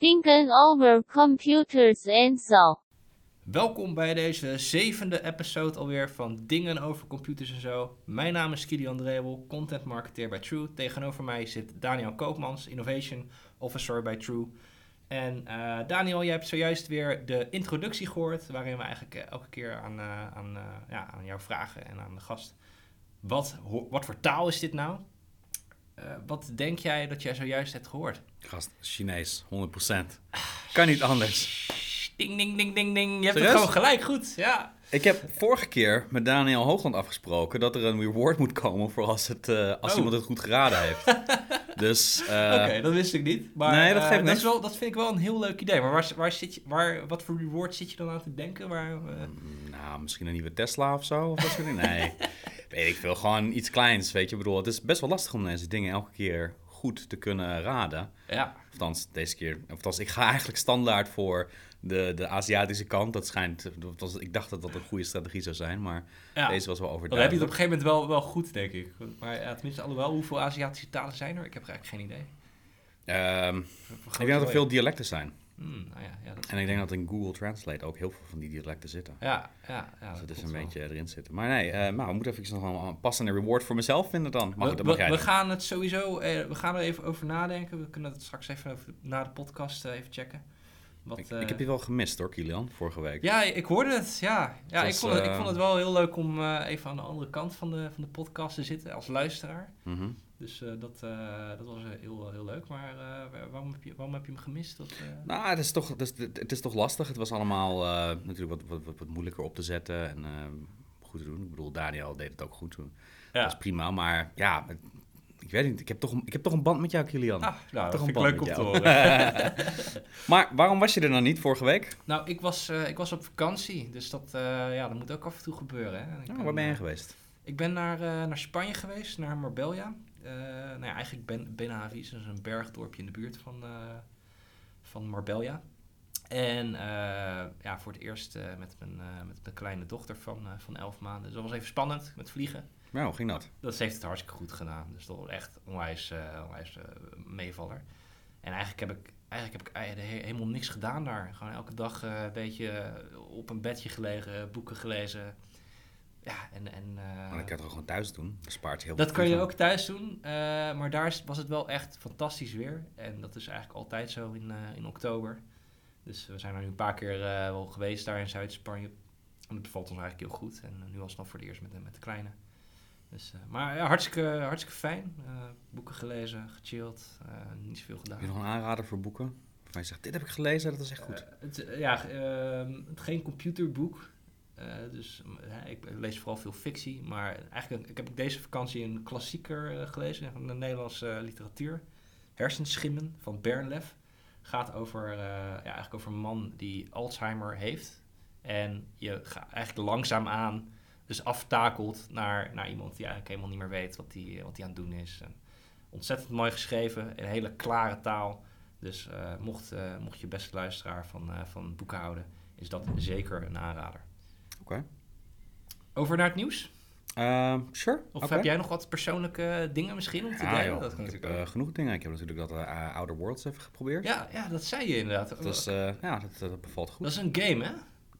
Thinking over computers and so. Welkom bij deze zevende episode alweer van Dingen over computers en zo. Mijn naam is Kilian Drebel, content marketeer bij True. Tegenover mij zit Daniel Koopmans, Innovation Officer bij True. En eh, Daniel, jij hebt zojuist weer de introductie gehoord, waarin we eigenlijk eh, elke keer aan, eh, aan, ja, aan jou vragen en aan de gast. Wat, wat voor taal is dit nou? Eh, wat denk jij dat jij zojuist hebt gehoord? Gast, Chinees, 100%. Kan niet anders. Ding, ding, ding, ding, ding. Je hebt Serieus? het gewoon gelijk goed. Ja. Ik heb vorige keer met Daniel Hoogland afgesproken dat er een reward moet komen voor als, het, eh, als Oh. iemand het goed geraden heeft. dus eh, Oké, dat wist ik niet. Maar, nee, dat geeft dat, is niks. wel, dat vind ik wel een heel leuk idee. Maar waar, waar zit je, waar, wat voor reward zit je dan aan te denken? Waar, eh, nou, misschien een nieuwe Tesla of zo. Of dat soort dingen. Nee, weet ik veel. Gewoon iets kleins, weet je. Ik bedoel, het is best wel lastig om deze dingen elke keer goed te kunnen raden. ja, Althans, deze keer. Althans, ik ga eigenlijk standaard voor de, de Aziatische kant. Dat schijnt. Dat was, ik dacht dat dat een goede strategie zou zijn, maar ja. deze was wel dan heb je het op overduidelijk. een gegeven moment wel, wel goed, denk ik. Maar ja, tenminste, alhoewel, hoeveel Aziatische talen zijn er? Ik heb eigenlijk geen idee. Ehm, ik denk dat er wel veel dialecten zijn. Hmm, nou ja, ja, dat En ik denk dat in Google Translate ook heel veel van die dialecten zitten. Ja, ja, ja. Dus het is een wel. beetje erin zitten. Maar nee, eh nou, we moeten even nog een passende reward voor mezelf vinden dan. Goed, We, dat mag we, gaan het sowieso, eh, we gaan er even over nadenken. We kunnen het straks even over, na de podcast eh, even checken. Wat, Ik, ik heb je wel gemist hoor, Kilian, vorige week. Ja, ik hoorde het. Ja, ja ik, vond het, ik vond het wel heel leuk om even aan de andere kant van de, van de podcast te zitten als luisteraar. Mhm. Dus eh, dat, eh, dat was eh, heel, heel leuk. Maar eh, waarom, heb je, waarom heb je hem gemist? Dat, eh, Nou, het is, toch, het, is, het is toch lastig. Het was allemaal eh, natuurlijk wat, wat, wat, wat moeilijker op te zetten en goed te doen. Ik bedoel, Daniel deed het ook goed. Dat ja. is prima, maar ja, het- ik weet niet. Ik heb toch, een- ik heb toch een band met jou, Kilian. Ah, nou, dat Toch vind een ik leuk band om met te jou. horen. Maar waarom was je er dan niet vorige week? nou, ik was, eh, ik was op vakantie. Dus dat, eh, ja, dat moet ook af en toe gebeuren. Hè. Nou, waar ben je geweest? Ik ben naar, eh, naar Spanje geweest, naar Marbella. Eh, nou ja, eigenlijk ben, dat is een bergdorpje in de buurt van, eh, van Marbella. En eh, ja, voor het eerst met, mijn, met mijn kleine dochter van, van 11 maanden. Dus dat was even spannend met vliegen. Nou, hoe ging dat? Dat heeft het hartstikke goed gedaan. Dus dat was echt onwijs, onwijs meevaller. En eigenlijk heb ik, eigenlijk heb ik helemaal niks gedaan daar. Gewoon elke dag een beetje op een bedje gelegen, boeken gelezen. Ja, en... en eh, Maar dat kan je toch gewoon thuis doen? Dat spaart heel dat veel kan je ook thuis doen, eh, maar daar was het wel echt fantastisch weer. En dat is eigenlijk altijd zo in, eh, in oktober. Dus we zijn er nu een paar keer wel geweest daar in Zuid-Spanje. En dat bevalt ons eigenlijk heel goed. En nu was het nog voor het eerst met, de- met de kleine. Dus, maar ja, hartstikke, hartstikke fijn. Boeken gelezen, gechilled, eh, niet zoveel gedaan. Heb je nog een aanrader voor boeken? Waarvan je zegt, dit heb ik gelezen, dat is echt goed. Het, ja, ehm, het geen computerboek. Eh, dus ik lees vooral veel fictie. Maar eigenlijk ik heb ik deze vakantie een klassieker eh, gelezen van de Nederlandse eh, literatuur. Hersenschimmen van Bernlef. Gaat over, ja, eigenlijk over een man die Alzheimer heeft. En je gaat eigenlijk langzaamaan dus aftakelt naar, naar iemand die eigenlijk helemaal niet meer weet wat hij wat aan het doen is. En ontzettend mooi geschreven, in hele klare taal. Dus mocht, eh, mocht je beste luisteraar van, eh, van boeken houden, is dat zeker een aanrader. Oké. Over naar het nieuws? Ehm, sure. Of heb jij nog wat persoonlijke dingen misschien om te Ja, delen? Dat ik heb eh, genoeg dingen. Ik heb natuurlijk dat eh, Outer Worlds even geprobeerd. ja, ja, dat zei je inderdaad. Dus eh, ja, dat, dat bevalt goed. dat is een game, hè?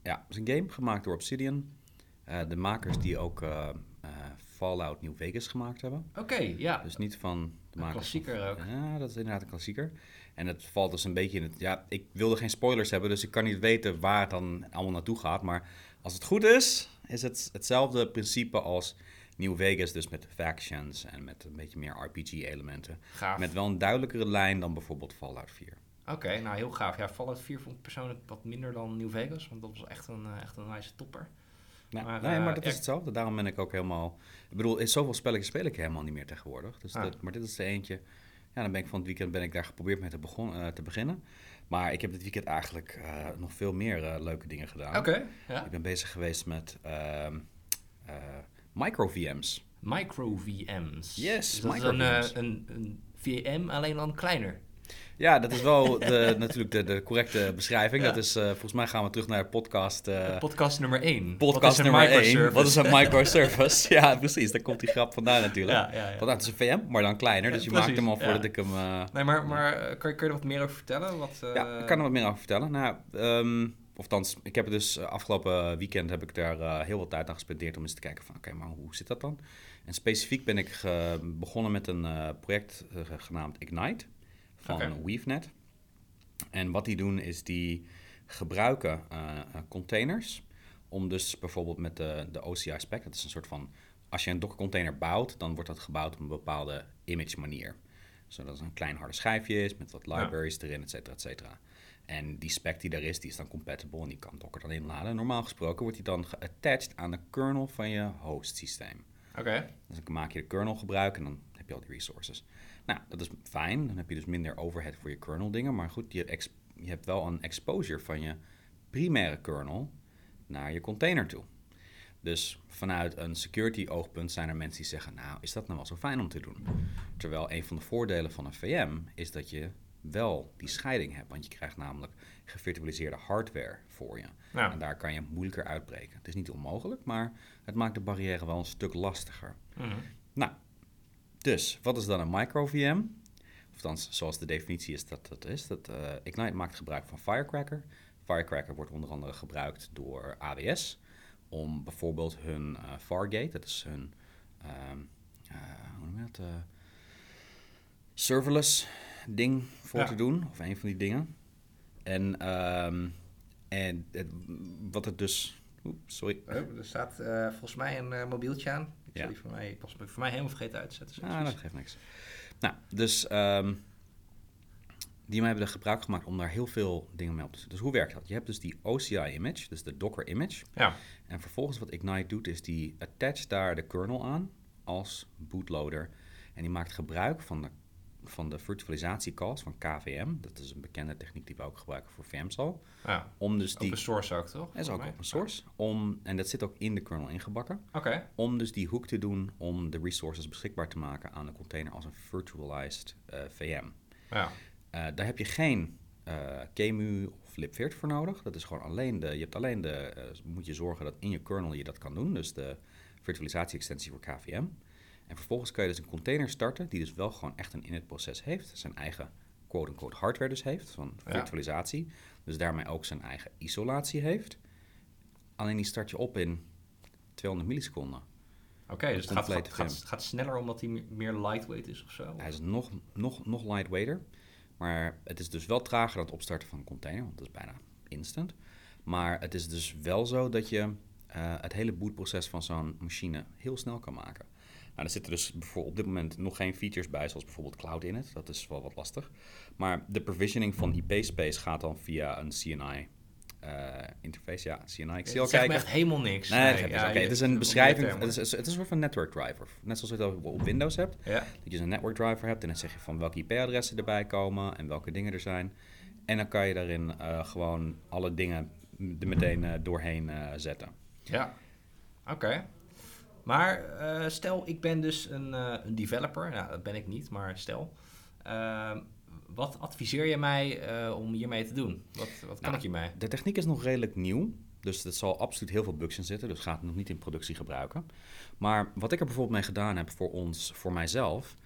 Ja, het is een game gemaakt door Obsidian. De makers die ook Fallout New Vegas gemaakt hebben. Oké, ja. Dus niet van de makers. klassieker van- ook. Ja, dat is inderdaad een klassieker. En het valt dus een beetje in het... Ja, ik wilde geen spoilers hebben, dus ik kan niet weten waar het dan allemaal naartoe gaat. Maar als het goed is, is het hetzelfde principe als New Vegas. Dus met factions en met een beetje meer RPG-elementen. Met wel een duidelijkere lijn dan bijvoorbeeld Fallout 4. Oké, nou heel gaaf. Ja, Fallout 4 vond ik persoonlijk wat minder dan New Vegas, want dat was echt een, eh, echt een nice topper. Nou, Maar, nee, eh, maar dat ja. is hetzelfde. Daarom ben ik ook helemaal... Ik bedoel, in zoveel spelletjes speel ik helemaal niet meer tegenwoordig. Dus Ah. dat- maar dit is er eentje... Ja, dan ben ik van het weekend ben ik daar geprobeerd mee te, begon, eh, te beginnen. Maar ik heb dit weekend eigenlijk eh, nog veel meer eh, leuke dingen gedaan. Oké, ja. Ik ben bezig geweest met ehm eh, micro-VM's. Micro VM's. Yes, dus dat micro een, VM's. een, een VM, alleen dan kleiner. Ja, dat is wel de, natuurlijk de, de correcte beschrijving. Ja. Dat is, eh, volgens mij gaan we terug naar podcast, Podcast nummer 1. podcast nummer 1. Wat is een microservice? ja, precies. Daar komt die grap vandaan natuurlijk. Ja, ja, ja. Want dat is een VM, maar dan kleiner. Dus je precies, maakt hem al voordat ik hem... eh, Nee, maar, maar eh, kan, je, kun je er wat meer over vertellen? Wat, Ja, ik kan er wat meer over vertellen. Nou, ehm, of althans, ik heb het dus afgelopen weekend heb ik daar heel wat tijd aan gespendeerd om eens te kijken van, oké, maar hoe zit dat dan? En specifiek ben ik begonnen met een project genaamd Ignite van Oké. WeaveNet. En wat die doen is die gebruiken eh, eh, containers om dus bijvoorbeeld met de, de OCI spec, dat is een soort van, als je een Docker container bouwt, dan wordt dat gebouwd op een bepaalde image manier. Zodat het een klein harde schijfje is met wat Ja. libraries erin, et cetera, et cetera. En die spec die daar is, die is dan compatible en die kan Docker dan inladen. Normaal gesproken wordt die dan geattached aan de kernel van je host systeem. Oké. Dus dan maak je de kernel gebruik en dan heb je al die resources. Nou, dat is fijn. Dan heb je dus minder overhead voor je kernel dingen. Maar goed, je, hebt wel een exposure van je primaire kernel naar je container toe. Dus vanuit een security oogpunt zijn er mensen die zeggen, nou, is dat nou wel zo fijn om te doen? Terwijl een van de voordelen van een VM is dat je wel die scheiding hebt. Want je krijgt namelijk gevirtualiseerde hardware voor je. En daar kan je moeilijker uitbreken. Het is niet onmogelijk, maar het maakt de barrière wel een stuk lastiger. mhm. Nou, dus wat is dan een micro-VM? Of althans, zoals de definitie is dat dat is. Dat, eh, Ignite maakt gebruik van Firecracker. Firecracker wordt onder andere gebruikt door AWS om bijvoorbeeld hun eh, Fargate, dat is hun, ehm, eh, hoe noem je dat, serverless ding voor Ja. te doen, of een van die dingen. En, ehm, en het, wat het dus, oep, sorry, Oh, er staat volgens mij een mobieltje aan. Ik Ja. die voor mij, ik was voor mij helemaal vergeten uit te zetten. Ah, dat geeft niks. Nou, dus ehm, die hebben er gebruik gemaakt om daar heel veel dingen mee op te zetten. Dus hoe werkt dat? Je hebt dus die OCI-image, dus de Docker-image. Ja, En vervolgens wat Ignite doet, is die attach daar de kernel aan als bootloader. En die maakt gebruik van de, van de virtualisatie calls van KVM. Dat is een bekende techniek die we ook gebruiken voor VM's al. ja. Om dus die... open source ook, toch? Dat is ook open source. Om, en dat zit ook in de kernel ingebakken Oké, om dus die hoek te doen om de resources beschikbaar te maken aan de container als een virtualized eh, VM. ja. Eh, daar heb je geen KMU of libvirt voor nodig. Dat is gewoon alleen de, je hebt alleen de, moet je zorgen dat in je kernel je dat kan doen, dus de virtualisatie-extensie voor KVM. En vervolgens kan je dus een container starten die dus wel gewoon echt een init proces heeft, zijn eigen quote-unquote hardware dus heeft, van Ja. virtualisatie, dus daarmee ook zijn eigen isolatie heeft. Alleen die start je op in 200 milliseconden. Oké, dus het gaat, gaat, gaat, sneller omdat hij me- meer lightweight is of zo? Hij is nog, nog, nog lightweighter. Maar het is dus wel trager dan het opstarten van een container, want dat is bijna instant. Maar het is dus wel zo dat je eh, het hele bootproces van zo'n machine heel snel kan maken. Nou, er zitten dus bijvoorbeeld op dit moment nog geen features bij, zoals bijvoorbeeld Cloud Init. Dat is wel wat lastig. Maar de provisioning van IP-space gaat dan via een CNI eh, interface. Ja, CNI. Ik zie al het kijken. echt helemaal niks. Nee, ja, het is een beschrijving. Het is, het is een soort van network driver. Net zoals je dat op Windows hebt. Ja, Dat je een network driver hebt en dan zeg je van welke IP-adressen erbij komen en welke dingen er zijn. En dan kan je daarin eh, gewoon alle dingen er meteen eh, doorheen zetten. ja. Oké. Maar eh, stel, ik ben dus een, eh, een developer. Nou, dat ben ik niet, maar stel. Ehm, wat adviseer je mij eh, om hiermee te doen? Wat, wat kan Nou, ik hiermee? De techniek is nog redelijk nieuw. Dus er zal absoluut heel veel bugs in zitten. Dus ga het nog niet in productie gebruiken. Maar wat ik er bijvoorbeeld mee gedaan heb voor ons, voor mijzelf,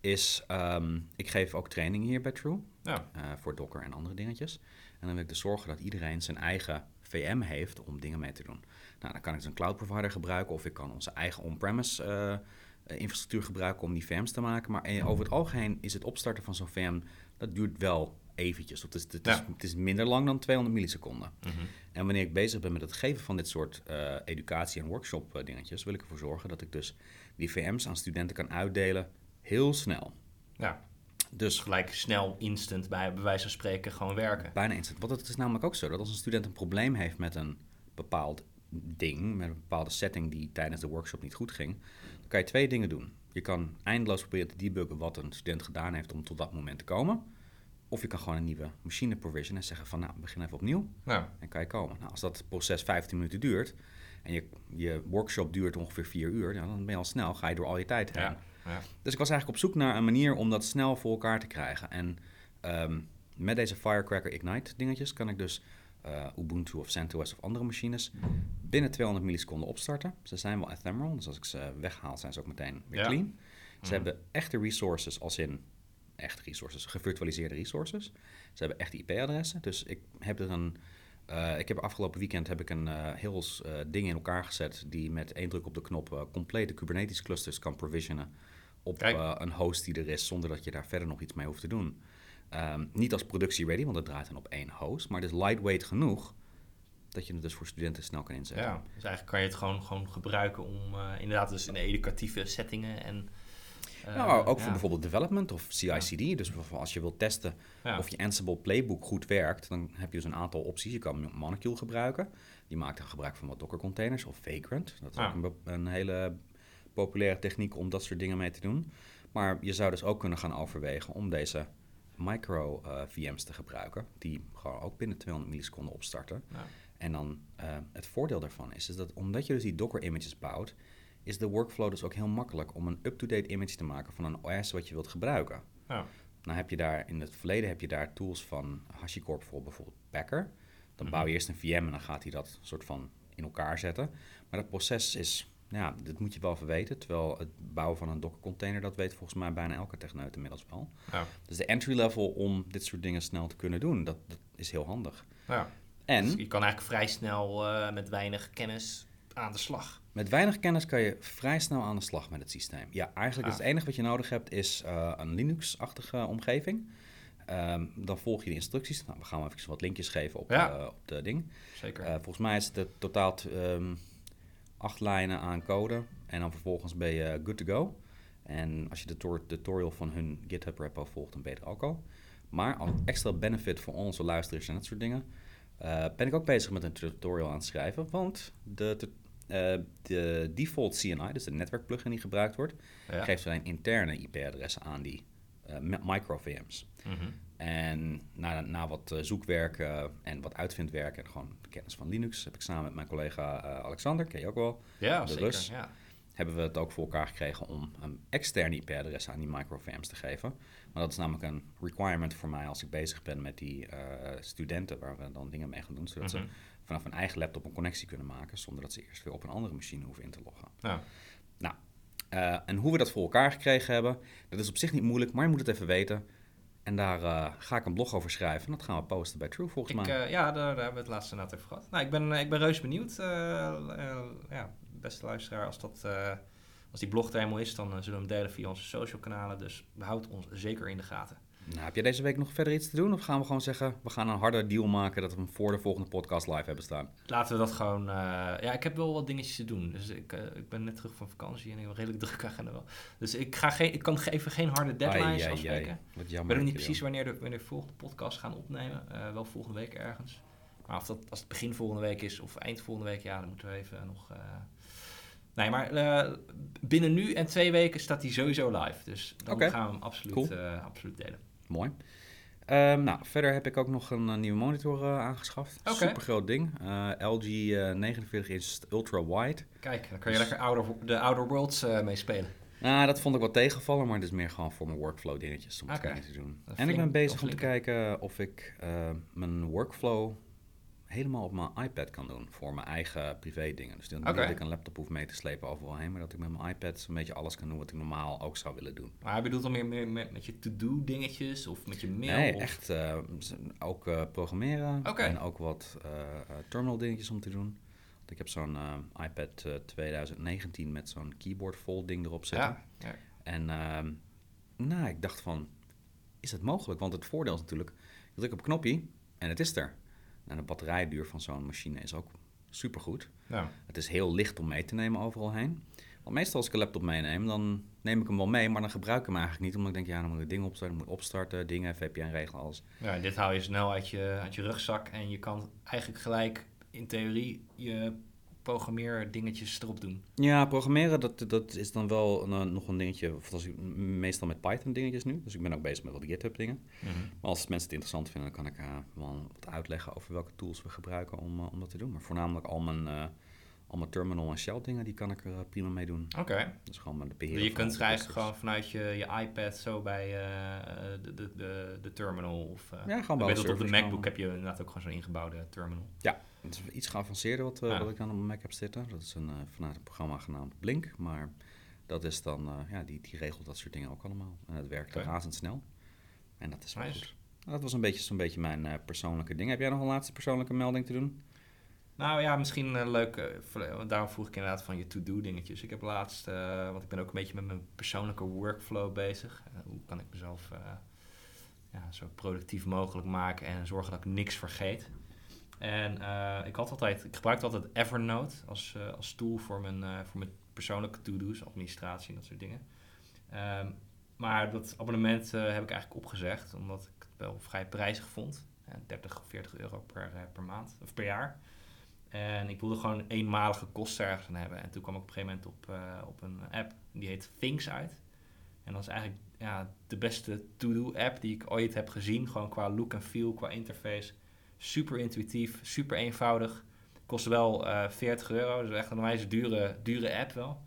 is ehm, ik geef ook training hier bij True. Ja, voor Docker en andere dingetjes. En dan wil ik dus zorgen dat iedereen zijn eigen VM heeft om dingen mee te doen. Nou, dan kan ik dus een cloud provider gebruiken of ik kan onze eigen on-premise eh, eh, infrastructuur gebruiken om die VM's te maken. Maar eh, over het algemeen is het opstarten van zo'n VM, dat duurt wel eventjes. Het is, het, is, Ja. het is minder lang dan 200 milliseconden. Mhm. En wanneer ik bezig ben met het geven van dit soort educatie- en workshop dingetjes, wil ik ervoor zorgen dat ik dus die VM's aan studenten kan uitdelen heel snel. ja. Dus gelijk snel, instant, bij, bij wijze van spreken, gewoon werken. Bijna instant. Want het is namelijk ook zo dat als een student een probleem heeft met een bepaald ding, met een bepaalde setting die tijdens de workshop niet goed ging, dan kan je twee dingen doen. Je kan eindeloos proberen te debuggen wat een student gedaan heeft om tot dat moment te komen. Of je kan gewoon een nieuwe machine provision en zeggen van nou, begin even opnieuw en kan je komen. Nou, als dat proces 15 minuten duurt en je, je workshop duurt ongeveer 4 uur, dan ben je al snel, ga je door al je tijd heen. ja. ja. Dus ik was eigenlijk op zoek naar een manier om dat snel voor elkaar te krijgen. En ehm, met deze Firecracker Ignite dingetjes kan ik dus eh, Ubuntu of CentOS of andere machines binnen 200 milliseconden opstarten. Ze zijn wel ephemeral, dus als ik ze weghaal zijn ze ook meteen weer Ja. clean. Ze Mhm. hebben echte resources als in echte resources, gevirtualiseerde resources. Ze hebben echte IP-adressen. Dus ik heb er een. eh, ik heb afgelopen weekend heb ik een eh, heel ding in elkaar gezet die met één druk op de knop complete Kubernetes clusters kan provisionen op een host die er is, zonder dat je daar verder nog iets mee hoeft te doen. Ehm, niet als productie-ready, want het draait dan op één host, maar het is lightweight genoeg dat je het dus voor studenten snel kan inzetten. Ja, dus eigenlijk kan je het gewoon, gewoon gebruiken om eh, inderdaad dus in educatieve settingen en... eh, nou, ook voor ja. bijvoorbeeld development of CI/CD. Dus bijvoorbeeld als je wilt testen Ja. Of je Ansible Playbook goed werkt, dan heb je dus een aantal opties. Je kan Monocule gebruiken. Die maakt dan gebruik van wat Docker containers of Vagrant. Dat is Ja. ook een hele populaire techniek om dat soort dingen mee te doen. Maar je zou dus ook kunnen gaan overwegen om deze micro eh, VM's te gebruiken, die gewoon ook binnen 200 milliseconden opstarten. Ja. En dan eh, het voordeel daarvan is, is dat omdat je dus die Docker images bouwt, is de workflow dus ook heel makkelijk om een up-to-date image te maken van een OS wat je wilt gebruiken. Ja. Nou heb je daar in het verleden heb je daar tools van HashiCorp voor bijvoorbeeld Packer. Dan Mhm. bouw je eerst een VM en dan gaat hij dat soort van in elkaar zetten. Maar dat proces is, nou ja, dat moet je wel verweten. Terwijl het bouwen van een Docker container, dat weet volgens mij bijna elke techneut inmiddels wel. Ja. Dus de entry level om dit soort dingen snel te kunnen doen, dat, dat is heel handig. Ja. En Dus je kan eigenlijk vrij snel eh, met weinig kennis aan de slag. Met weinig kennis kan je vrij snel aan de slag met het systeem. Ja, eigenlijk is het enige wat je nodig hebt is eh, een Linux-achtige omgeving. Ehm, dan volg je de instructies. Nou, we gaan wel even wat linkjes geven op, Ja. eh, op de ding. Zeker. Volgens mij is het totaal ehm, acht lijnen aan code. En dan vervolgens ben je good to go. En als je de tor- tutorial van hun GitHub repo volgt, dan ben je er ook al. Maar als extra benefit voor onze luisteraars en dat soort dingen, eh, ben ik ook bezig met een tutorial aan het schrijven. Want de, eh, de default CNI, dus de netwerkplugin die gebruikt wordt, ja. geeft alleen interne IP-adressen aan die eh, mi- micro VM's. Mhm. En na, na wat eh, zoekwerk eh, en wat uitvindwerk en gewoon de kennis van Linux, heb ik samen met mijn collega Alexander, ken je ook wel, Ja, de zeker. Rus. Ja. hebben we het ook voor elkaar gekregen om een externe IP-adres aan die micro VM's te geven. Maar dat is namelijk een requirement voor mij als ik bezig ben met die studenten waar we dan dingen mee gaan doen, zodat Mhm. ze vanaf een eigen laptop een connectie kunnen maken, zonder dat ze eerst weer op een andere machine hoeven in te loggen. Ja. Eh, en hoe we dat voor elkaar gekregen hebben, dat is op zich niet moeilijk, maar je moet het even weten. En daar eh, ga ik een blog over schrijven. En dat gaan we posten bij True volgens Ik, mij. eh, ja, daar, daar hebben we het laatste net over gehad. Nou, ik ben, ik ben reus benieuwd. ja, beste luisteraar, als, dat, als die blog er helemaal is, dan zullen we hem delen via onze social kanalen. Dus houd ons zeker in de gaten. Nou, heb jij deze week nog verder iets te doen? Of gaan we gewoon zeggen, we gaan een harde deal maken dat we hem voor de volgende podcast live hebben staan? Laten we dat gewoon... eh, ja, ik heb wel wat dingetjes te doen. Dus ik, eh, ik ben net terug van vakantie en ik heb redelijk druk agenda wel. Dus ik, ga geen, ik kan even geen harde deadlines Ai, ai, ai. afspreken. Wat Ik jammer. weet nog niet je precies wanneer de, wanneer de volgende podcast gaan opnemen. Eh, wel volgende week ergens. Maar of dat als het begin volgende week is of eind volgende week, ja, dan moeten we even nog. Nee, maar binnen nu en twee weken staat hij sowieso live. Dus dan gaan we hem absoluut, Cool. absoluut delen. Mooi. Ehm, nou, verder heb ik ook nog een, eh, nieuwe monitor eh, aangeschaft. Oké. Super groot ding. LG eh, 49 inch ultra wide. Kijk, dan kan je lekker outer, de Outer Worlds eh mee spelen. Nou, dat vond ik wel tegenvallen, maar het is meer gewoon voor mijn workflow dingetjes om dingen te doen. En ik ben bezig om te kijken of ik mijn workflow helemaal op mijn iPad kan doen voor mijn eigen privé dingen. Dus dan niet dat ik een laptop hoef mee te slepen overal heen, maar dat ik met mijn iPad een beetje alles kan doen wat ik normaal ook zou willen doen. Maar hij bedoelt dan meer, meer met, met je to-do dingetjes of met je mail? Nee, of- echt eh, ook eh, programmeren en ook wat eh, terminal dingetjes om te doen. Want ik heb zo'n iPad eh, 2019 met zo'n keyboard fold ding erop zitten. Ja, ja. En ehm, nou, ik dacht van, is het mogelijk? Want het voordeel is natuurlijk, je drukt op een knopje en het is er. En de batterijduur van zo'n machine is ook supergoed. Ja. Het is heel licht om mee te nemen overal heen. Want meestal als ik een laptop meeneem, dan neem ik hem wel mee, maar dan gebruik ik hem eigenlijk niet. Omdat ik denk, ja, dan moet ik ding opstarten, moet ik opstarten, dingen, VPN regelen, alles. Ja, dit haal je snel uit je, uit je rugzak en je kan eigenlijk gelijk in theorie je programmeerdingetjes erop doen. Ja, programmeren, dat, dat is dan wel een, nog een dingetje. Of als ik, meestal met Python dingetjes nu. Dus ik ben ook bezig met wat GitHub dingen. Maar als mensen het interessant vinden, dan kan ik eh, wel wat uitleggen over welke tools we gebruiken om, eh, om dat te doen. Maar voornamelijk al mijn, eh, al allemaal terminal en shell dingen, die kan ik er eh, prima mee doen. Oké. Dus gewoon met de beheer. Je kunt eigenlijk gewoon vanuit je, je iPad zo bij eh, de, de, de, de terminal of... eh, Ja, gewoon ik bij dat op de MacBook gewoon. heb je inderdaad ook gewoon zo'n ingebouwde terminal. Het is iets geavanceerder wat, eh, Ja. wat ik dan op mijn Mac heb zitten. Dat is een, eh, vanuit een programma genaamd Blink. Maar dat is dan, eh, ja, die, die regelt dat soort dingen ook allemaal. En het werkt razendsnel. En dat is wel Nice. goed. Dat was een beetje zo'n beetje mijn persoonlijke ding. Heb jij nog een laatste persoonlijke melding te doen? Nou ja, misschien een leuk, voor- daarom vroeg ik inderdaad van je to-do dingetjes. Ik heb laatst, want ik ben ook een beetje met mijn persoonlijke workflow bezig. Hoe kan ik mezelf ja, zo productief mogelijk maken en zorgen dat ik niks vergeet. En eh, ik, had altijd, ik gebruikte altijd Evernote als, eh, als tool voor mijn, eh, voor mijn persoonlijke to-do's, administratie en dat soort dingen. Ehm, maar dat abonnement heb ik eigenlijk opgezegd, omdat ik het wel vrij prijzig vond. Eh, 30 of 40 euro per, per maand of per jaar. En ik wilde gewoon eenmalige kosten ergens aan hebben. En toen kwam ik op een gegeven moment op, op een app, die heet Things uit. En dat is eigenlijk ja, de beste to-do-app die ik ooit heb gezien. Gewoon qua look en feel, qua interface. Super intuïtief, super eenvoudig. Kost wel eh 40 euro, dus echt een onwijs dure, dure app wel.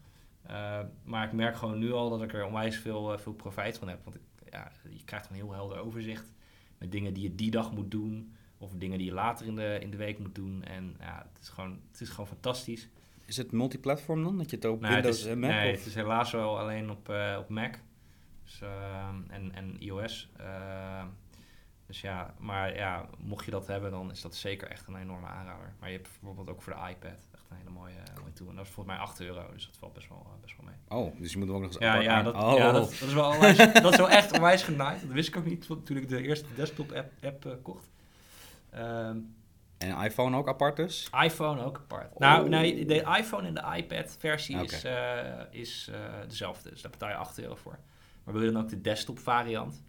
Eh, maar ik merk gewoon nu al dat ik er onwijs veel, eh, veel profijt van heb. Want ik, ja, je krijgt een heel helder overzicht met dingen die je die dag moet doen. Of dingen die je later in de, in de week moet doen. En ja, het is gewoon, het is gewoon fantastisch. Is het multiplatform dan? Dat je het op Nou, het Windows is, en Mac? nee, of- het is helaas wel alleen op, op Mac dus, ehm, en, en iOS. Dus ja, maar ja, mocht je dat hebben, dan is dat zeker echt een enorme aanrader. Maar je hebt bijvoorbeeld ook voor de iPad echt een hele mooie, mooie tool. En dat is volgens mij 8 euro, dus dat valt best wel, eh, best wel mee. Oh, dus je moet hem ook nog eens Ja, apart ja, dat, oh. ja dat, dat is wel onwijs, dat is wel echt onwijs genaaid. Dat wist ik ook niet toen ik de eerste desktop app, app eh, kocht. Ehm, En iPhone ook apart dus? iPhone ook apart. Oh. Nou, nee, de iPhone en de iPad versie is, eh, is eh, dezelfde. Dus daar betaal je 8 euro voor. Maar wil je dan ook de desktop variant,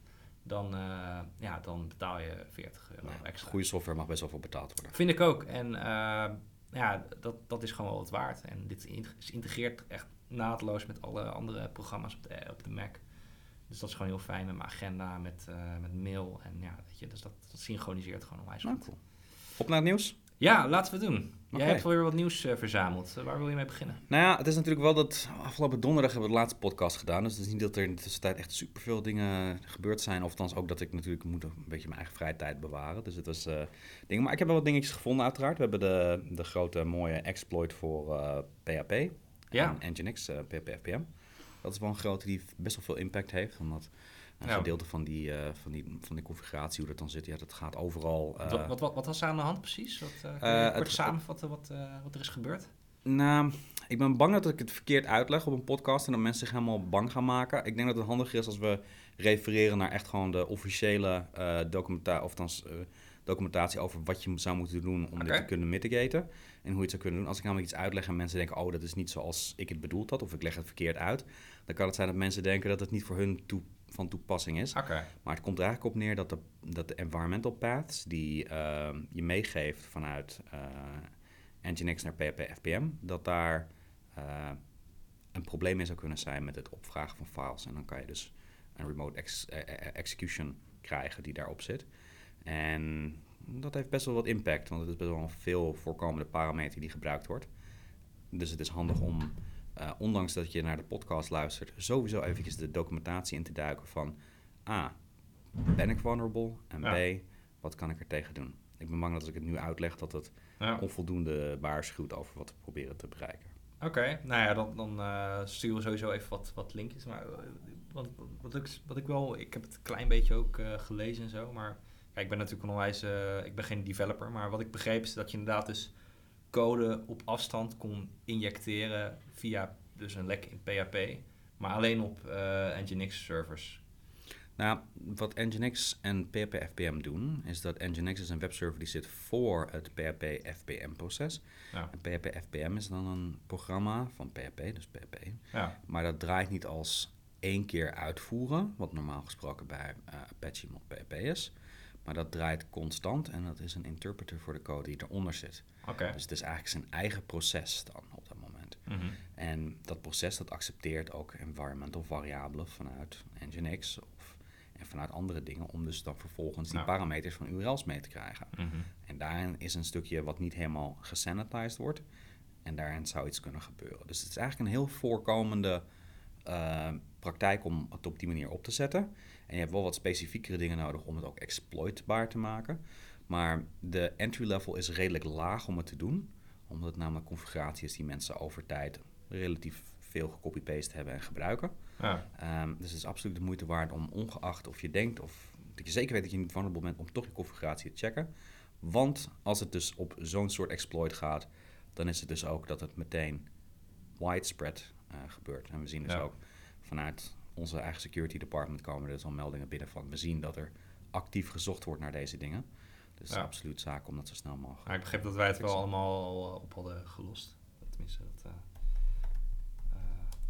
dan, eh, ja, dan betaal je 40 euro extra. Goede software mag best wel veel betaald worden. Vind ik ook. En eh, ja, dat, dat is gewoon wel wat waard. En dit is integreert echt naadloos met alle andere programma's op de, op de Mac. Dus dat is gewoon heel fijn met mijn agenda, met, eh, met mail. En ja, weet je, dus dat, dat synchroniseert gewoon onwijs Nou, goed. cool. Op naar het nieuws. Ja, laten we het doen. Oké. Jij hebt weer wat nieuws eh, verzameld. Eh, waar wil je mee beginnen? Nou ja, het is natuurlijk wel dat afgelopen donderdag hebben we de laatste podcast gedaan. Dus het is niet dat er in de tussentijd echt superveel dingen gebeurd zijn. Of althans ook dat ik natuurlijk moet een beetje mijn eigen vrije tijd bewaren. Dus het was eh dingen. Maar ik heb wel wat dingetjes gevonden uiteraard. We hebben de, de grote mooie exploit voor PHP. Ja. En Nginx, PHP FPM. Dat is wel een grote die best wel veel impact heeft. Omdat een Ja. gedeelte van die, eh, van, die, van die configuratie, hoe dat dan zit, ja, dat gaat overal. eh, wat, wat, wat, wat was er aan de hand precies? Wat, eh, Eh, kort het- samenvatten wat, eh, wat er is gebeurd? Nou, ik ben bang dat ik het verkeerd uitleg op een podcast en dat mensen zich helemaal bang gaan maken. Ik denk dat het handiger is als we refereren naar echt gewoon de officiële eh documentatie, of eh, documentatie over wat je zou moeten doen om dit te kunnen mitigaten. En hoe je het zou kunnen doen. Als ik namelijk iets uitleg en mensen denken, oh, dat is niet zoals ik het bedoeld had, of ik leg het verkeerd uit, dan kan het zijn dat mensen denken dat het niet voor hun toe, van toepassing is. Maar het komt er eigenlijk op neer dat de, dat de environmental paths die ehm, je meegeeft vanuit eh Nginx naar PHP FPM, dat daar eh, een probleem mee zou kunnen zijn met het opvragen van files. En dan kan je dus een remote ex- eh, eh, execution krijgen die daarop zit. En dat heeft best wel wat impact, want het is best wel een veel voorkomende parameter die gebruikt wordt. Dus het is handig om, eh, ondanks dat je naar de podcast luistert, sowieso eventjes de documentatie in te duiken van A, ben ik vulnerable? En Ja. B, wat kan ik er tegen doen? Ik ben bang dat als ik het nu uitleg, dat het Ja. onvoldoende waarschuwt over wat we proberen te bereiken. Oké, nou ja, dan, dan eh, sturen we sowieso even wat, wat linkjes. Maar eh, wat, wat, ik, wat ik wel, ik heb het een klein beetje ook gelezen en zo. Maar kijk, ik ben natuurlijk een onwijs, eh, ik ben geen developer. Maar wat ik begreep is dat je inderdaad dus code op afstand kon injecteren via dus een lek in PHP. Maar alleen op eh Nginx servers. Nou, wat Nginx en PHP FPM doen, is dat Nginx is een webserver die zit voor het PHP FPM proces. Ja. En PHP FPM is dan een programma van PHP, dus PHP. Ja, Maar dat draait niet als één keer uitvoeren, wat normaal gesproken bij eh, Apache mod PHP is. Maar dat draait constant en dat is een interpreter voor de code die eronder zit. oké. Dus het is eigenlijk zijn eigen proces dan op dat moment. Mhm. En dat proces dat accepteert ook environmental variabelen vanuit Nginx of, en vanuit andere dingen, om dus dan vervolgens die parameters van URL's mee te krijgen. Mhm. En daarin is een stukje wat niet helemaal gesanitized wordt. En daarin zou iets kunnen gebeuren. Dus het is eigenlijk een heel voorkomende eh, praktijk om het op die manier op te zetten. En je hebt wel wat specifiekere dingen nodig om het ook exploitbaar te maken. Maar de entry level is redelijk laag om het te doen. Omdat het namelijk configuratie is die mensen over tijd relatief veel gecopy-paste hebben en gebruiken. Ja. Ehm, dus het is absoluut de moeite waard om ongeacht of je denkt of dat je zeker weet dat je niet vulnerable bent, om toch je configuratie te checken. Want als het dus op zo'n soort exploit gaat, dan is het dus ook dat het meteen widespread eh, gebeurt. En we zien dus Ja. ook vanuit onze eigen security department komen er dus al meldingen binnen van. We zien dat er actief gezocht wordt naar deze dingen. Dus Ja. absoluut zaak om dat zo snel mogelijk. Maar ik begreep dat wij het wel allemaal al op hadden gelost. Tenminste, dat, eh, eh,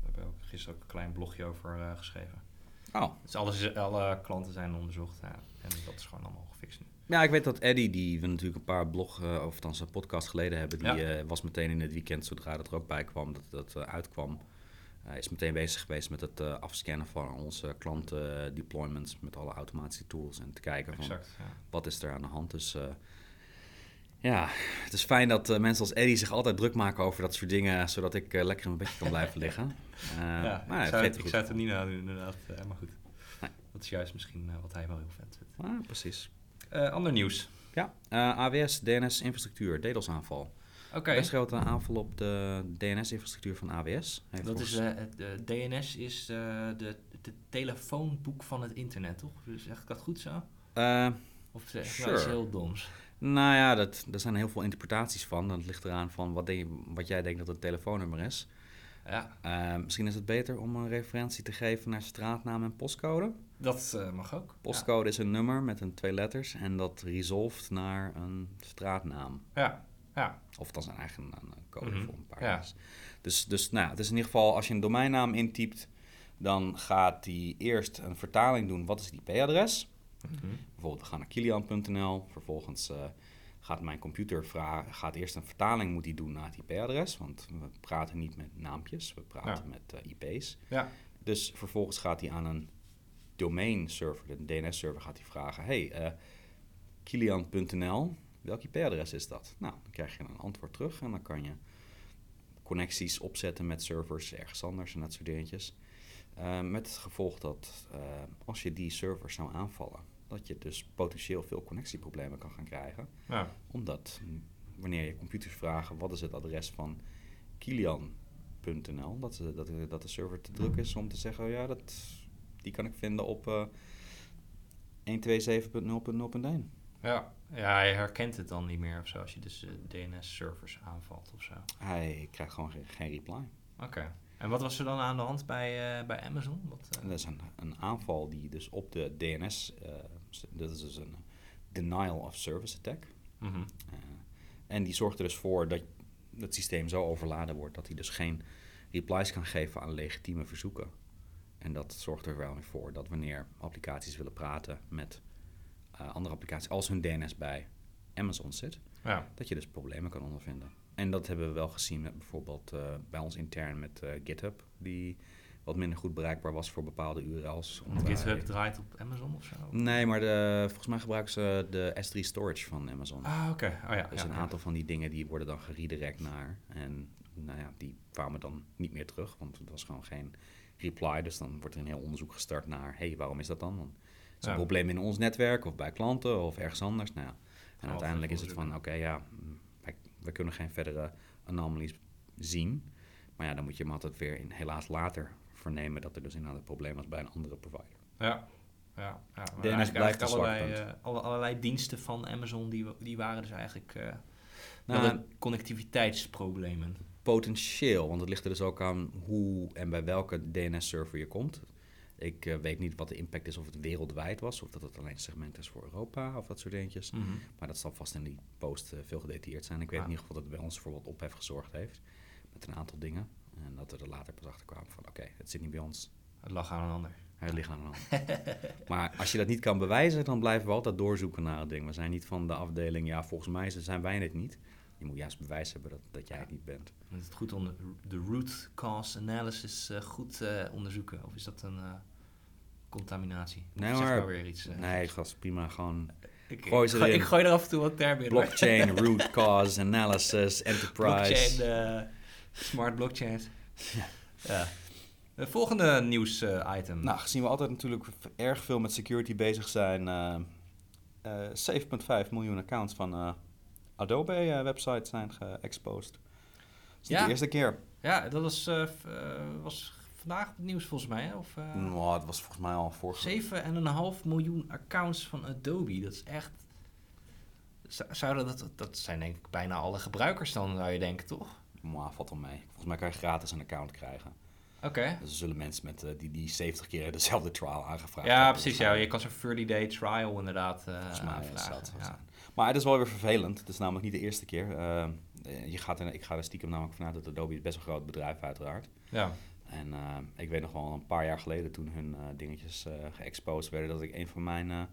we hebben ook gisteren ook een klein blogje over eh, geschreven. Oh, Dus alles is, alle klanten zijn onderzocht ja, en dat is gewoon allemaal gefixt nu. Ja, ik weet dat Eddie, die we natuurlijk een paar blog, eh, of althans een podcast geleden hebben, die Ja. was meteen in het weekend, zodra dat er ook bij kwam, dat dat uitkwam, Hij is meteen bezig geweest met het eh, afscannen van onze klanten eh, deployments met alle automatische tools en te kijken van Exact, ja. wat is er aan de hand. Dus eh, ja, het is fijn dat mensen als Eddie zich altijd druk maken over dat soort dingen, zodat ik lekker in mijn bedje kan blijven liggen. Ja, maar ik het zou, geeft het, er ik zou het er niet aan doen, inderdaad. maar goed, Nee. dat is juist misschien wat hij wel heel vet vindt. Ah, precies. Ander nieuws. Ja, AWS, DNS-infrastructuur, DDoS-aanval. Oké, Best grote aanval op de DNS-infrastructuur van AWS. Heeft dat volgens- is, eh, het, de DNS is eh, de, de telefoonboek van het internet, toch? Dus zeg ik dat goed zo? Eh, Of zeg ik Sure. nou iets heel doms? nou ja, dat, er zijn heel veel interpretaties van. Dat ligt eraan van wat, denk je- wat jij denkt dat het telefoonnummer is. Ja, Eh, misschien is het beter om een referentie te geven naar straatnaam en postcode. dat eh, mag ook. Postcode is een nummer met een twee letters en dat resolved naar een straatnaam. Ja, ja. Of dat is een eigen een code Mhm, voor een paar ja. Dus, dus nou, het is in ieder geval, als je een domeinnaam intypt, dan gaat die eerst een vertaling doen. Wat is het IP-adres? Mhm. Bijvoorbeeld, we gaan naar kilian.nl. Vervolgens eh, gaat mijn computer vragen, gaat eerst een vertaling moet die doen naar het IP-adres. Want we praten niet met naampjes, we praten met eh, IP's. Ja. Dus vervolgens gaat hij aan een domain server, de DNS-server, gaat hij vragen: Hey, eh kilian.nl, welk IP-adres is dat? Nou, dan krijg je een antwoord terug en dan kan je connecties opzetten met servers ergens anders en dat soort dingetjes. Eh, met het gevolg dat eh, als je die servers zou aanvallen, dat je dus potentieel veel connectieproblemen kan gaan krijgen. ja. Omdat wanneer je computers vragen wat is het adres van kilian.nl, dat, dat, dat de server te druk is om te zeggen, oh ja, dat, die kan ik vinden op eh 127.0.0.1. Ja. ja, hij herkent het dan niet meer of zo als je dus DNS-servers aanvalt of zo. Hij krijgt gewoon geen, geen reply. Oké. En wat was er dan aan de hand bij, eh, bij Amazon? Wat, eh, dat is een, een aanval die dus op de DNS, eh, dat is dus een denial of service attack. mhm. Eh, en die zorgt er dus voor dat het systeem zo overladen wordt dat hij dus geen replies kan geven aan legitieme verzoeken. En dat zorgt er wel weer voor dat wanneer applicaties willen praten met eh, andere applicaties, als hun DNS bij Amazon zit, Ja, dat je dus problemen kan ondervinden. En dat hebben we wel gezien met bijvoorbeeld eh, bij ons intern met eh, GitHub, die wat minder goed bereikbaar was voor bepaalde URL's. GitHub draait op Amazon of zo? Nee, maar de, volgens mij gebruiken ze de S3 storage van Amazon. Ah, oké. Oh ja. Dus ja, een ja. aantal van die dingen die worden dan geredirect naar. En nou ja, die kwamen dan niet meer terug, want het was gewoon geen reply. Dus dan wordt er een heel onderzoek gestart naar, hé, hey, waarom is dat dan? Dan is een probleem in ons netwerk of bij klanten of ergens anders. Nou, en uiteindelijk is het van, oké, ja, wij, wij kunnen geen verdere anomalies zien. Maar ja, dan moet je hem altijd weer in, helaas later vernemen dat er dus inderdaad een probleem was bij een andere provider. Ja. Ja, ja. Maar DNS eigenlijk- blijft eigenlijk allerlei, eh, alle, allerlei diensten van Amazon, die, die waren dus eigenlijk eh Nou, connectiviteitsproblemen. Potentieel, want het ligt er dus ook aan hoe en bij welke DNS-server je komt. Ik eh, weet niet wat de impact is of het wereldwijd was, of dat het alleen een segment is voor Europa of dat soort dingetjes. Mhm. Maar dat zal vast in die post eh, veel gedetailleerd zijn. Ik weet Ja. in ieder geval dat het bij ons voor wat ophef gezorgd heeft met een aantal dingen. En dat we er later pas achter kwamen van oké, het zit niet bij ons, Het lag aan een ander. het ligt aan een ander. maar als je dat niet kan bewijzen, dan blijven we altijd doorzoeken naar het ding. We zijn niet van de afdeling, ja volgens mij zijn wij het niet. Je moet juist bewijs hebben dat, dat jij het niet bent. Moet het goed onder de root cause analysis eh, goed eh, onderzoeken. Of is dat een eh, contaminatie? Of Nee, nou weer iets? Nee, gast, prima. Gewoon Ik, Gooi ik, ik er af en toe wat termen in. hoor. Blockchain, root cause, analysis, enterprise. Blockchain, eh, smart blockchains. Ja. De volgende nieuws eh, item. Nou, gezien we altijd natuurlijk erg veel met security bezig zijn, eh, eh, 7,5 miljoen accounts van eh, Adobe eh, websites zijn geëxposed. Dat is Ja. de eerste keer. Ja, dat was, eh, eh, was vandaag het nieuws volgens mij. Hè? Of, Nou, het was volgens mij al vorige 7,5 miljoen accounts van Adobe. Dat is echt. Zouden dat, dat zijn denk ik bijna alle gebruikers dan, zou je denken, toch? Maar valt wel mee. Volgens mij kan je gratis een account krijgen. Oké. Dus er zullen mensen met, die, die 70 keer dezelfde trial aangevraagd Ja, hebben. precies. Dus, Ja. Je kan zo'n 30-day trial inderdaad eh Volgens mij is dat Ja. Maar het is wel weer vervelend. Het is namelijk niet de eerste keer. Eh, je gaat er, ik ga er stiekem namelijk vanuit dat Adobe is best een groot bedrijf uiteraard. ja. En eh, ik weet nog wel een paar jaar geleden toen hun eh, dingetjes geëxposed werden, dat ik een van mijn,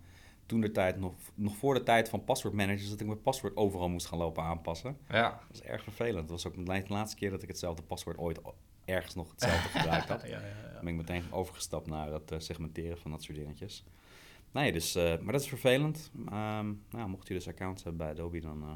toen de tijd, nog, nog voor de tijd van password managers, dat ik mijn paswoord overal moest gaan lopen aanpassen. Ja. Dat was erg vervelend. Dat was ook de la- laatste keer dat ik hetzelfde paswoord ooit ergens nog hetzelfde gebruikt had. ja, ja, ja. Dan ben ik meteen overgestapt naar het segmenteren van dat soort dingetjes. Nee, dus, eh, maar dat is vervelend. Ehm, nou, mocht je dus accounts hebben bij Adobe, dan eh,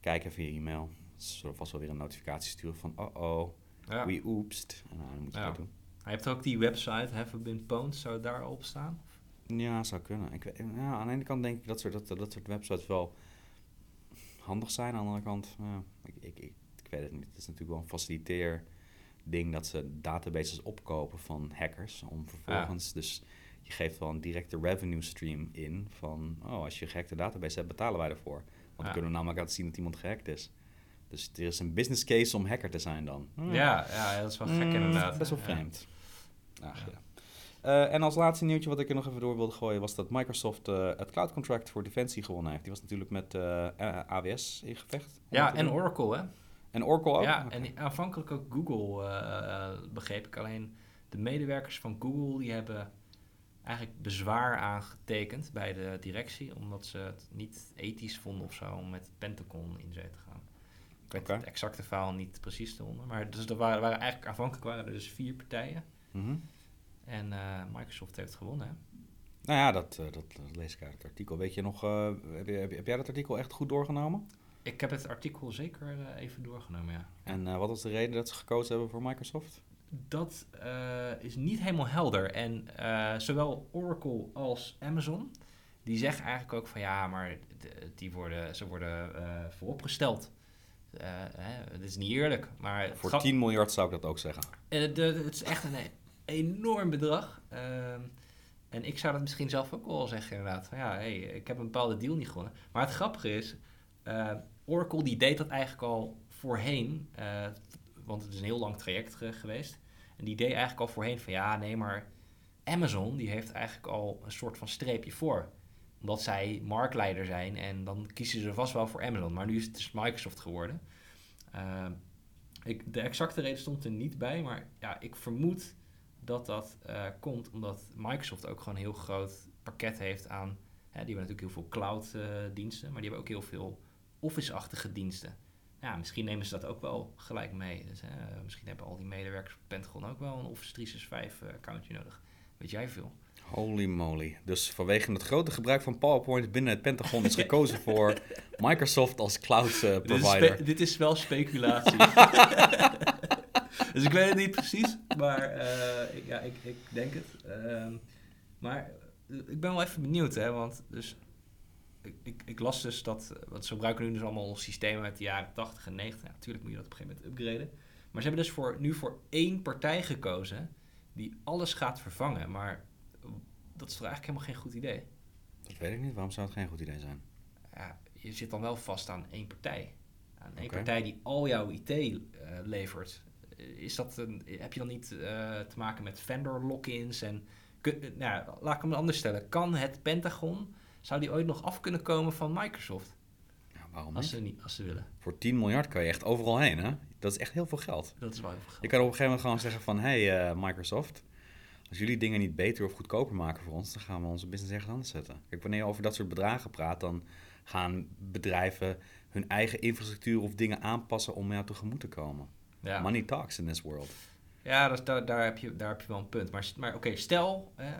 kijk even je e-mail. Ze zullen vast wel weer een notificatie sturen van, oh oh, Ja. we oepst. En nou, dan moet je Ja. dat doen. Hij heeft ook die website, Have Been Pwned, zou het daar op staan? Ja, zou kunnen. Ik, weet- ja, aan de ene kant denk ik dat soort, dat, dat soort websites wel handig zijn. Aan de andere kant, ja, ik, ik, ik, ik weet het niet. Het is natuurlijk wel een faciliteer ding dat ze databases opkopen van hackers. Om vervolgens, dus je geeft wel een directe revenue stream in van, oh, als je een gehackte database hebt, betalen wij ervoor. Want dan Ja. kunnen we namelijk laten zien dat iemand gehackt is. Dus er is een business case om hacker te zijn dan. Ja, ja, dat is wel gek Mm, inderdaad. Best wel Ja. vreemd. Ach, Ja. Eh, en als laatste nieuwtje wat ik er nog even door wilde gooien... was dat Microsoft eh, het cloud contract voor Defensie gewonnen heeft. Die was natuurlijk met eh, AWS in gevecht. Ja, en. Oracle, hè? En Oracle ook? Ja, en aanvankelijk ook Google, begreep ik. Alleen de medewerkers van Google die hebben eigenlijk bezwaar aangetekend bij de directie, omdat ze het niet ethisch vonden of zo om met Pentagon in zee te gaan. Ik weet het exacte verhaal niet precies eronder, maar dus er waren, waren eigenlijk aanvankelijk waren er dus vier partijen Mhm. en eh, Microsoft heeft gewonnen. Hè? Nou ja, dat, eh, dat, dat lees ik uit het artikel. Weet je nog, eh, heb, je, heb, jij dat artikel echt goed doorgenomen? Ik heb het artikel zeker even doorgenomen, ja. En wat was de reden dat ze gekozen hebben voor Microsoft? Dat eh, is niet helemaal helder. En eh, zowel Oracle als Amazon, die zeggen eigenlijk ook van ja, maar die worden, ze worden eh, vooropgesteld. Hè, het is niet eerlijk, maar Voor gra- 10 miljard zou ik dat ook zeggen. de, het is echt een enorm bedrag. Ehm, en ik zou dat misschien zelf ook wel zeggen inderdaad. Van ja, hey, ik heb een bepaalde deal niet gewonnen. Maar het grappige is, Oracle die deed dat eigenlijk al voorheen. Eh, want het is een heel lang traject ge- geweest. En die deed eigenlijk al voorheen van ja, nee, maar Amazon die heeft eigenlijk al een soort van streepje voor. Omdat zij marktleider zijn en dan kiezen ze vast wel voor Amazon. Maar nu is het dus Microsoft geworden. Ehm, ik, de exacte reden stond er niet bij, maar ja, ik vermoed dat dat eh, komt omdat Microsoft ook gewoon een heel groot pakket heeft aan. Hè, die hebben natuurlijk heel veel cloud-diensten, maar die hebben ook heel veel Office-achtige diensten. Ja, misschien nemen ze dat ook wel gelijk mee. Dus, hè, misschien hebben al die medewerkers Pentagon ook wel een Office 365-accountje nodig. Weet jij veel? Holy moly. Dus vanwege het grote gebruik van PowerPoint binnen het Pentagon is gekozen voor Microsoft als cloud eh, Dit is, provider. dit is wel speculatie. dus ik weet het niet precies, maar eh, ik, ja, ik, ik denk het. Ehm, maar eh, ik ben wel even benieuwd, hè, want dus, ik, ik, ik las dus dat, want ze gebruiken nu dus allemaal systemen uit de jaren 80 en 90. Ja, natuurlijk moet je dat op een gegeven moment upgraden. Maar ze hebben dus voor, nu voor één partij gekozen die alles gaat vervangen. Maar dat is toch eigenlijk helemaal geen goed idee? Dat weet ik niet. Waarom zou het geen goed idee zijn? ja, je zit dan wel vast aan één partij. Aan één partij die al jouw IT eh, levert. Is dat een, heb je dan niet eh, te maken met vendor lock-ins? En kun- eh, nou, laat ik hem anders stellen. Kan het Pentagon, zou die ooit nog af kunnen komen van Microsoft? Ja, waarom Als niet? ze, niet, als ze willen. Voor 10 miljard kan je echt overal heen, hè? Dat is echt heel veel geld. Dat is wel heel veel Je geld. kan op een gegeven moment gewoon zeggen van... hey, eh, Microsoft, als jullie dingen niet beter of goedkoper maken voor ons... dan gaan we onze business ergens anders zetten. Kijk, wanneer je over dat soort bedragen praat... dan gaan bedrijven hun eigen infrastructuur of dingen aanpassen... om jou tegemoet te komen. Ja. Money talks in this world. Ja, dus daar, daar, heb je, daar heb je wel een punt. Maar, maar oké, stel, hè,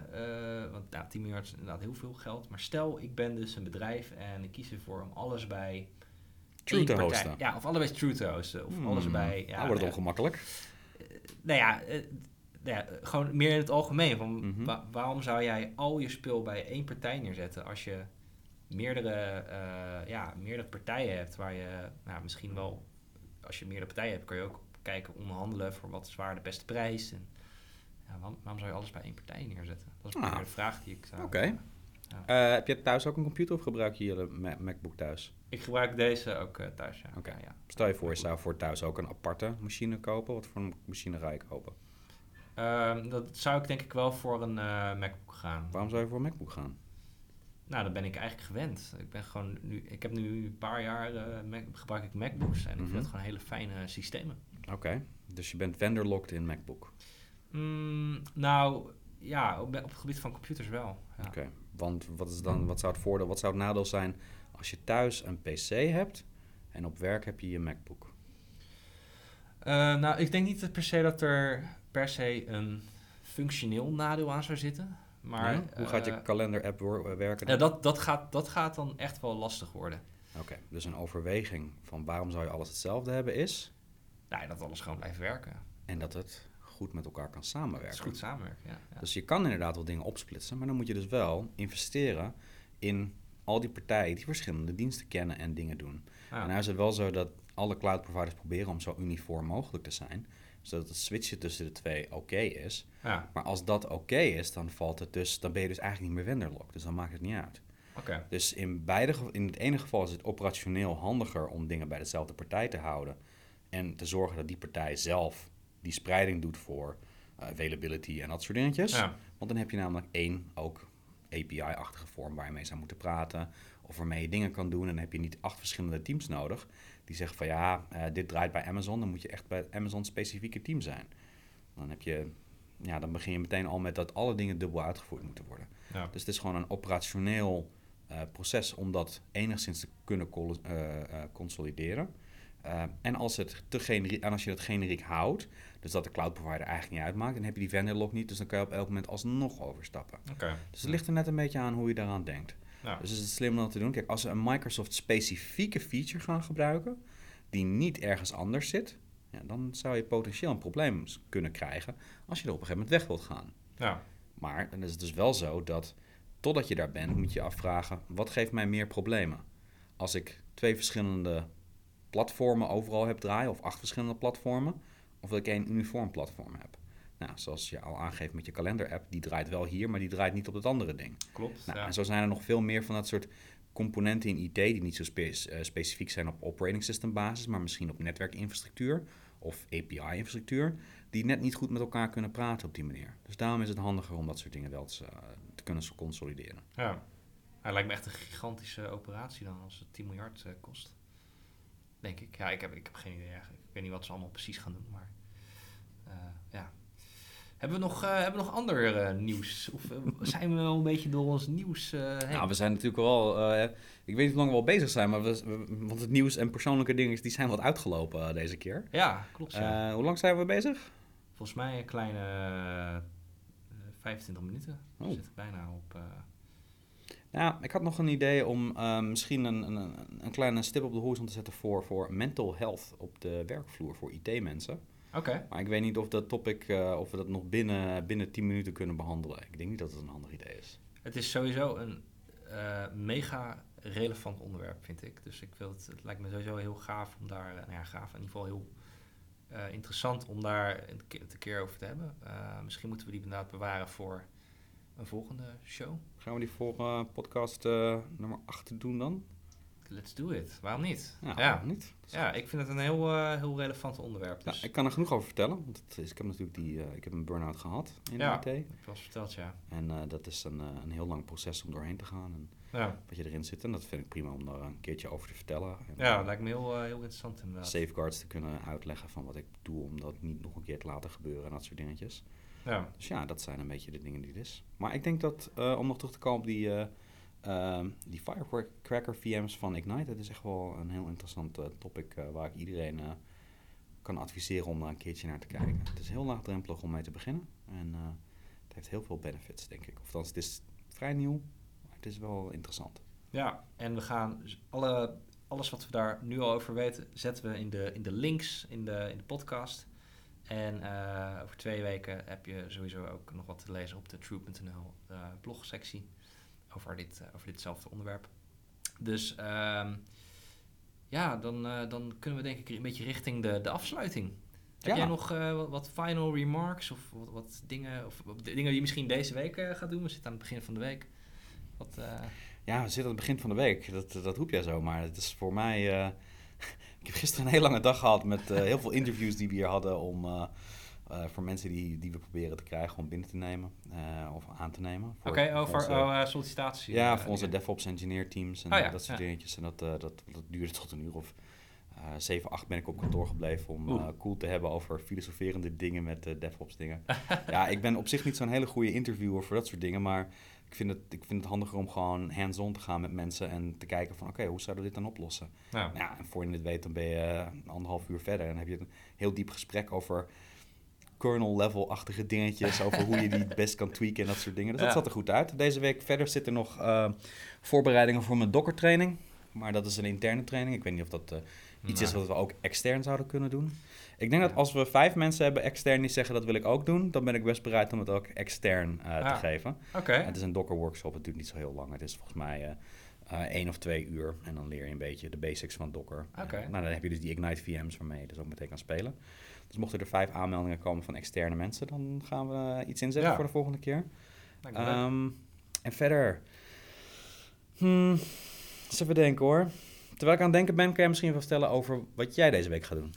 eh, want nou, 10 miljard is inderdaad heel veel geld. Maar stel, ik ben dus een bedrijf en ik kies ervoor om alles bij... True te partij- hosten. Ja, of alles bij True te hosten. Of Hmm, alles bij... Ja, nou wordt het nou, ongemakkelijk. nou ja, eh, nou ja, gewoon meer in het algemeen. Van Mhm. wa- waarom zou jij al je spul bij één partij neerzetten als je meerdere, eh, ja, meerdere partijen hebt waar je nou, misschien wel, als je meerdere partijen hebt, kan je ook kijken, onderhandelen voor wat is waar de beste prijs. En, ja, waarom, waarom zou je alles bij één partij neerzetten? Dat is Ah. de vraag die ik zou Oké. Eh, heb je thuis ook een computer of gebruik je je Ma- MacBook thuis? Ik gebruik deze ook eh, thuis, ja. Oké. Ja. Stel je voor, je zou voor thuis ook een aparte machine kopen. Wat voor een machine ga je kopen? Ehm, dat zou ik denk ik wel voor een eh, MacBook gaan. Waarom zou je voor een MacBook gaan? Nou, dat ben ik eigenlijk gewend. Ik ben gewoon nu, ik heb nu een paar jaar Mac- gebruik ik MacBooks en ik Mhm. vind het gewoon hele fijne systemen. Oké, dus je bent vendor-locked in MacBook. Mm, nou, ja, op, op het gebied van computers wel. Ja. Oké, want wat, is dan, wat zou het voordeel, wat zou het nadeel zijn als je thuis een PC hebt en op werk heb je je MacBook? Eh, nou, ik denk niet per se dat er per se een functioneel nadeel aan zou zitten. Maar? Hoe gaat je eh, kalender-app eh, werken? dat, dat, gaat, dat gaat dan echt wel lastig worden. Oké, dus een overweging van waarom zou je alles hetzelfde hebben is... Nou, dat alles gewoon blijft werken. en dat het goed met elkaar kan Het samenwerken. is goed samenwerken, ja. ja. Dus je kan inderdaad wel dingen opsplitsen, maar dan moet je dus wel investeren in al die partijen die verschillende diensten kennen en dingen doen. Ja. En nou is het wel zo dat alle cloud providers proberen om zo uniform mogelijk te zijn, zodat het switchen tussen de twee oké is. ja, Maar als dat oké is, dan valt het dus, dan ben je dus eigenlijk niet meer vendor Dus dan maakt het niet uit. Dus in, beide, in het ene geval is het operationeel handiger om dingen bij dezelfde partij te houden. En te zorgen dat die partij zelf die spreiding doet voor eh, availability en dat soort dingetjes. Ja. Want dan heb je namelijk één ook API-achtige vorm waar je mee zou moeten praten. Of waarmee je dingen kan doen. En dan heb je niet acht verschillende teams nodig. Die zeggen van ja, eh, dit draait bij Amazon. Dan moet je echt bij het Amazon-specifieke team zijn. Dan, heb je, ja, dan begin je meteen al met dat alle dingen dubbel uitgevoerd moeten worden. Ja. Dus het is gewoon een operationeel eh, proces om dat enigszins te kunnen col- consolideren. Eh, en, als het te generiek, en als je het generiek houdt, dus dat de cloud provider eigenlijk niet uitmaakt, dan heb je die vendor lock niet, dus dan kan je op elk moment alsnog overstappen. Oké. Dus het ligt er net een beetje aan hoe je daaraan denkt. Ja. Dus is het slim om dat te doen. Kijk, als ze een Microsoft specifieke feature gaan gebruiken, die niet ergens anders zit, ja, dan zou je potentieel een probleem kunnen krijgen als je er op een gegeven moment weg wilt gaan. Ja. Maar dan is het dus wel zo dat totdat je daar bent, moet je afvragen: wat geeft mij meer problemen? Als ik twee verschillende platformen overal heb draaien, of acht verschillende platformen, of dat ik één uniform platform heb. Nou, zoals je al aangeeft met je kalender-app, die draait wel hier, maar die draait niet op het andere ding. Klopt. Nou, ja. En zo zijn er nog veel meer van dat soort componenten in IT die niet zo spe- eh, specifiek zijn op operating system basis, maar misschien op netwerkinfrastructuur of API-infrastructuur, die net niet goed met elkaar kunnen praten op die manier. Dus daarom is het handiger om dat soort dingen wel te, eh, te kunnen consolideren. Ja. Hij lijkt me echt een gigantische operatie dan als het 10 miljard eh, kost. Denk ik. Ja, ik heb, ik heb geen idee eigenlijk. Ik weet niet wat ze allemaal precies gaan doen, maar eh, ja. Hebben we nog, eh, hebben we nog ander eh, nieuws? Of zijn we wel een beetje door ons nieuws heen? Nou, we zijn natuurlijk wel, ik weet niet hoe lang we al bezig zijn, maar we, we- want het nieuws en persoonlijke dingen die zijn wat uitgelopen deze keer. Ja, klopt. Ja. Hoe lang zijn we bezig? Volgens mij een kleine eh, 25 minuten. We Oh. zitten bijna op... Nou, ik had nog een idee om eh, misschien een, een, een kleine stip op de horizon te zetten voor, voor mental health op de werkvloer voor IT-mensen. Oké. Maar ik weet niet of dat topic, eh, of we dat nog binnen, binnen 10 minuten kunnen behandelen. Ik denk niet dat het een handig idee is. Het is sowieso een eh, mega relevant onderwerp, vind ik. Dus ik wil het, het lijkt me sowieso heel gaaf om daar, nou ja, gaaf in ieder geval heel interessant om daar een keer, het een keer over te hebben. Misschien moeten we die inderdaad bewaren voor een volgende show. Gaan we die volgende podcast eh, nummer 8 doen dan? Let's do it. Waarom niet? Ja, ja. waarom niet? Ja, ik vind het een heel, eh, heel relevant onderwerp. Ja, Dus, ik kan er genoeg over vertellen. Want het is, ik heb natuurlijk die, eh, ik heb een burn-out gehad in Ja. IT. heb je wel eens verteld, ja. En dat is een, een heel lang proces om doorheen te gaan. En Ja, wat je erin zit. En dat vind ik prima om daar een keertje over te vertellen. En, ja eh, lijkt me heel, heel interessant inderdaad. safeguards te kunnen uitleggen van wat ik doe om dat niet nog een keer te laten gebeuren en dat soort dingetjes. Ja, Dus ja, dat zijn een beetje de dingen die het is. Maar ik denk dat, eh, om nog terug te komen op die, eh, ehm, die Firecracker VM's van Ignite, dat is echt wel een heel interessant eh, topic waar ik iedereen kan adviseren om daar een keertje naar te kijken. Het is heel laagdrempelig om mee te beginnen. En het heeft heel veel benefits, denk ik. Of het is vrij nieuw, maar het is wel interessant. Ja, en we gaan alle, alles wat we daar nu al over weten, zetten we in de, in de links in de, in de podcast. En eh, over twee weken heb je sowieso ook nog wat te lezen op de True.nl uh, blogsectie over, dit, uh, over ditzelfde onderwerp. Dus ehm, ja, dan, dan kunnen we denk ik een beetje richting de, de afsluiting. Ja. Heb jij nog wat, wat, final remarks of wat, wat dingen, of dingen die je misschien deze week gaat doen? We zitten aan het begin van de week. Wat, ja, we zitten aan het begin van de week. Dat, dat roep jij zo, maar het is voor mij... ik heb gisteren een hele lange dag gehad met uh, heel veel interviews die we hier hadden om... Uh, voor mensen die, die we proberen te krijgen om binnen te nemen of aan te nemen. Oké, okay, over onze, oh, sollicitatie. Ja, voor onze DevOps engineer teams en oh, ja, dat soort ja. dingetjes. En dat, dat, dat, duurde tot een uur of 7, 8 ben ik op kantoor gebleven om cool te hebben over filosoferende dingen met DevOps dingen. ja, ik ben op zich niet zo'n hele goede interviewer voor dat soort dingen, maar ik vind het, ik vind het handiger om gewoon hands-on te gaan met mensen en te kijken van oké, okay, hoe zouden we dit dan oplossen? Ja. Nou ja, en voor je het weet, dan ben je uh, anderhalf uur verder en heb je een heel diep gesprek over kernel-level-achtige dingetjes, over hoe je die het best kan tweaken en dat soort dingen. Dus Ja. dat zat er goed uit. Deze week verder zitten nog uh, voorbereidingen voor mijn Docker training, maar dat is een interne training. Ik weet niet of dat uh, iets is wat we ook extern zouden kunnen doen. Ik denk dat als we vijf mensen hebben extern die zeggen dat wil ik ook doen, dan ben ik best bereid om het ook extern uh, Ah. te geven. Oké. Het is een Docker workshop, het duurt niet zo heel lang. Het is volgens mij uh, uh, één of twee uur en dan leer je een beetje de basics van Docker. Oké. nou, dan heb je dus die Ignite VM's waarmee je dus ook meteen kan spelen. Dus mochten er vijf aanmeldingen komen van externe mensen, dan gaan we iets inzetten Ja. voor de volgende keer. Ehm, en verder. Hmm, eens even denken hoor. Terwijl ik aan het denken ben, kan jij misschien wel vertellen over wat jij deze week gaat doen.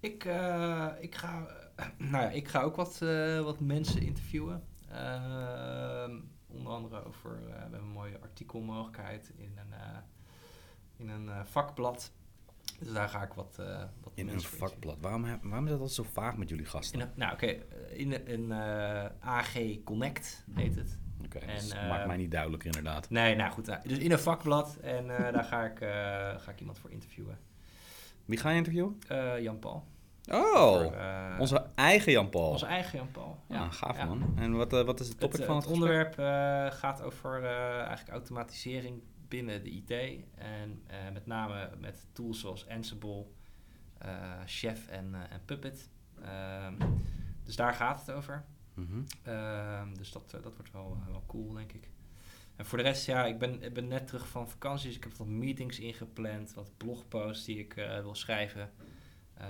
Ik, eh, ik, ga, nou ja, ik ga ook wat, eh, wat mensen interviewen. Ehm, onder andere over eh, we hebben een mooie artikelmogelijkheid in een, in een vakblad. Dus daar ga ik wat, eh wat In een vakblad. Waarom, waarom is dat altijd zo vaag met jullie gasten? Een, nou oké, in een, AG Connect heet het. Oké, en, dus maakt mij niet duidelijk inderdaad. Nee, nou goed. dus in een vakblad en daar ga ik, ga ik iemand voor interviewen. Wie ga je interviewen? Eh, Jan Paul. Oh, eh, onze eigen Jan Paul. onze eigen Jan Paul. Ja, gaaf ja. man. En wat, eh, wat is het topic het, van het het onderwerp gaat over eigenlijk automatisering binnen de IT. En met name met tools zoals Ansible, Chef en, en Puppet. Ehm, dus daar gaat het over. Mhm. Ehm, dus dat, dat wordt wel, wel cool, denk ik. En voor de rest, ja, ik ben, ik ben net terug van vakantie. Dus ik heb wat meetings ingepland, wat blogposts die ik eh, wil schrijven. Eh,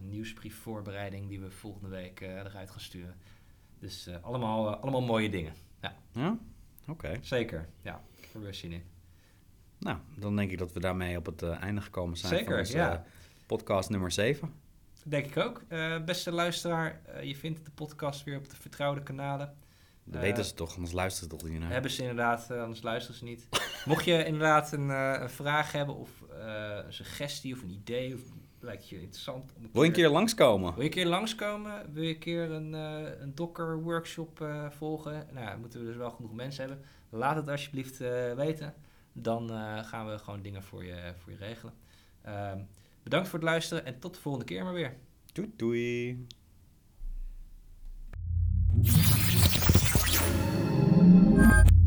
nieuwsbriefvoorbereiding die we volgende week eh, eruit gaan sturen. Dus allemaal, allemaal mooie dingen. Ja? Oké. Zeker, ja. Ik heb er zin in. Nou, dan denk ik dat we daarmee op het einde gekomen zijn Zeker, van onze ja. podcast nummer 7. Denk ik ook. Beste luisteraar, je vindt de podcast weer op de vertrouwde kanalen. Dat Eh, weten ze toch, anders luisteren ze toch niet naar. Hebben ze inderdaad, eh, anders luisteren ze niet. Mocht je inderdaad een, eh, een vraag hebben of een suggestie of een idee, of lijkt je interessant om Wil je een keer langskomen? Wil je een keer langskomen? Wil je een keer een, eh, een Docker workshop eh, volgen? Nou, moeten we dus wel genoeg mensen hebben. Laat het alsjeblieft weten. Dan gaan we gewoon dingen voor je, voor je regelen. Ehm, bedankt voor het luisteren en tot de volgende keer maar weer. Doei doei. うわっ!